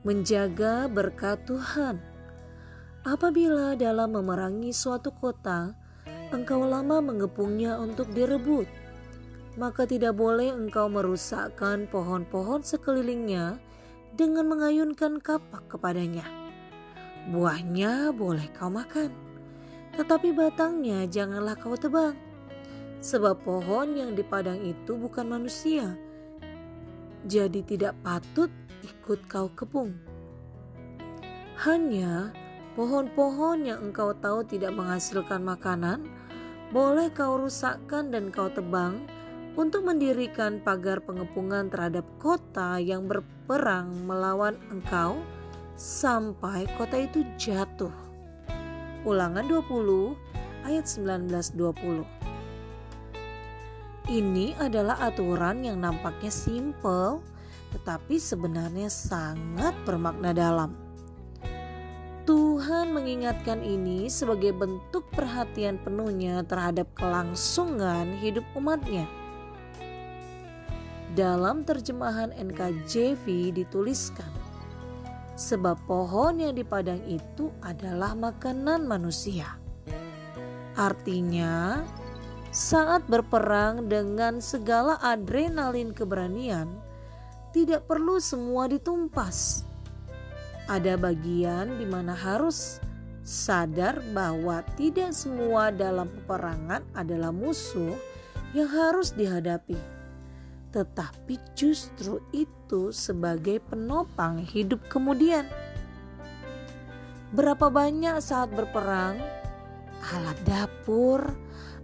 Menjaga berkat Tuhan. Apabila dalam memerangi suatu kota, engkau lama mengepungnya untuk direbut, maka tidak boleh engkau merusakkan pohon-pohon sekelilingnya dengan mengayunkan kapak kepadanya. Buahnya boleh kau makan, tetapi batangnya janganlah kau tebang, sebab pohon yang di padang itu bukan manusia, jadi tidak patut ikut kau kepung. Hanya pohon-pohon yang engkau tahu tidak menghasilkan makanan, boleh kau rusakkan dan kau tebang untuk mendirikan pagar pengepungan terhadap kota yang berperang melawan engkau sampai kota itu jatuh. Ulangan 20 ayat 19-20 Ini adalah aturan yang nampaknya simple tetapi sebenarnya sangat bermakna dalam. Tuhan mengingatkan ini sebagai bentuk perhatian penuhnya terhadap kelangsungan hidup umatnya. Dalam terjemahan NKJV dituliskan, sebab pohon yang di padang itu adalah makanan manusia. Artinya, saat berperang dengan segala adrenalin keberanian, tidak perlu semua ditumpas. Ada bagian di mana harus sadar bahwa tidak semua dalam peperangan adalah musuh yang harus dihadapi, tetapi justru itu sebagai penopang hidup kemudian. Berapa banyak saat berperang, alat dapur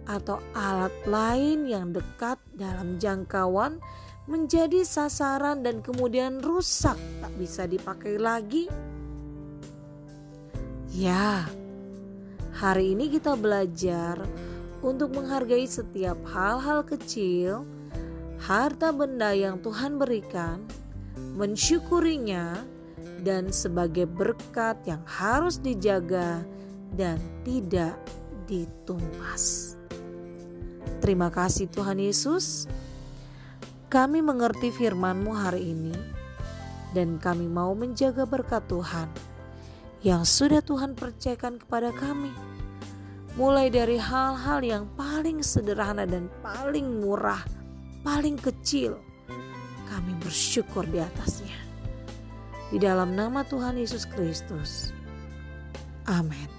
atau alat lain yang dekat dalam jangkauan menjadi sasaran dan kemudian rusak, tak bisa dipakai lagi. Ya, hari ini kita belajar untuk menghargai setiap hal-hal kecil, harta benda yang Tuhan berikan, mensyukurinya, dan sebagai berkat yang harus dijaga dan tidak ditumpas. Terima kasih, Tuhan Yesus. Kami mengerti firman-Mu hari ini dan kami mau menjaga berkat Tuhan yang sudah Tuhan percayakan kepada kami. Mulai dari hal-hal yang paling sederhana dan paling murah, paling kecil, kami bersyukur di atasnya. Di dalam nama Tuhan Yesus Kristus. Amin.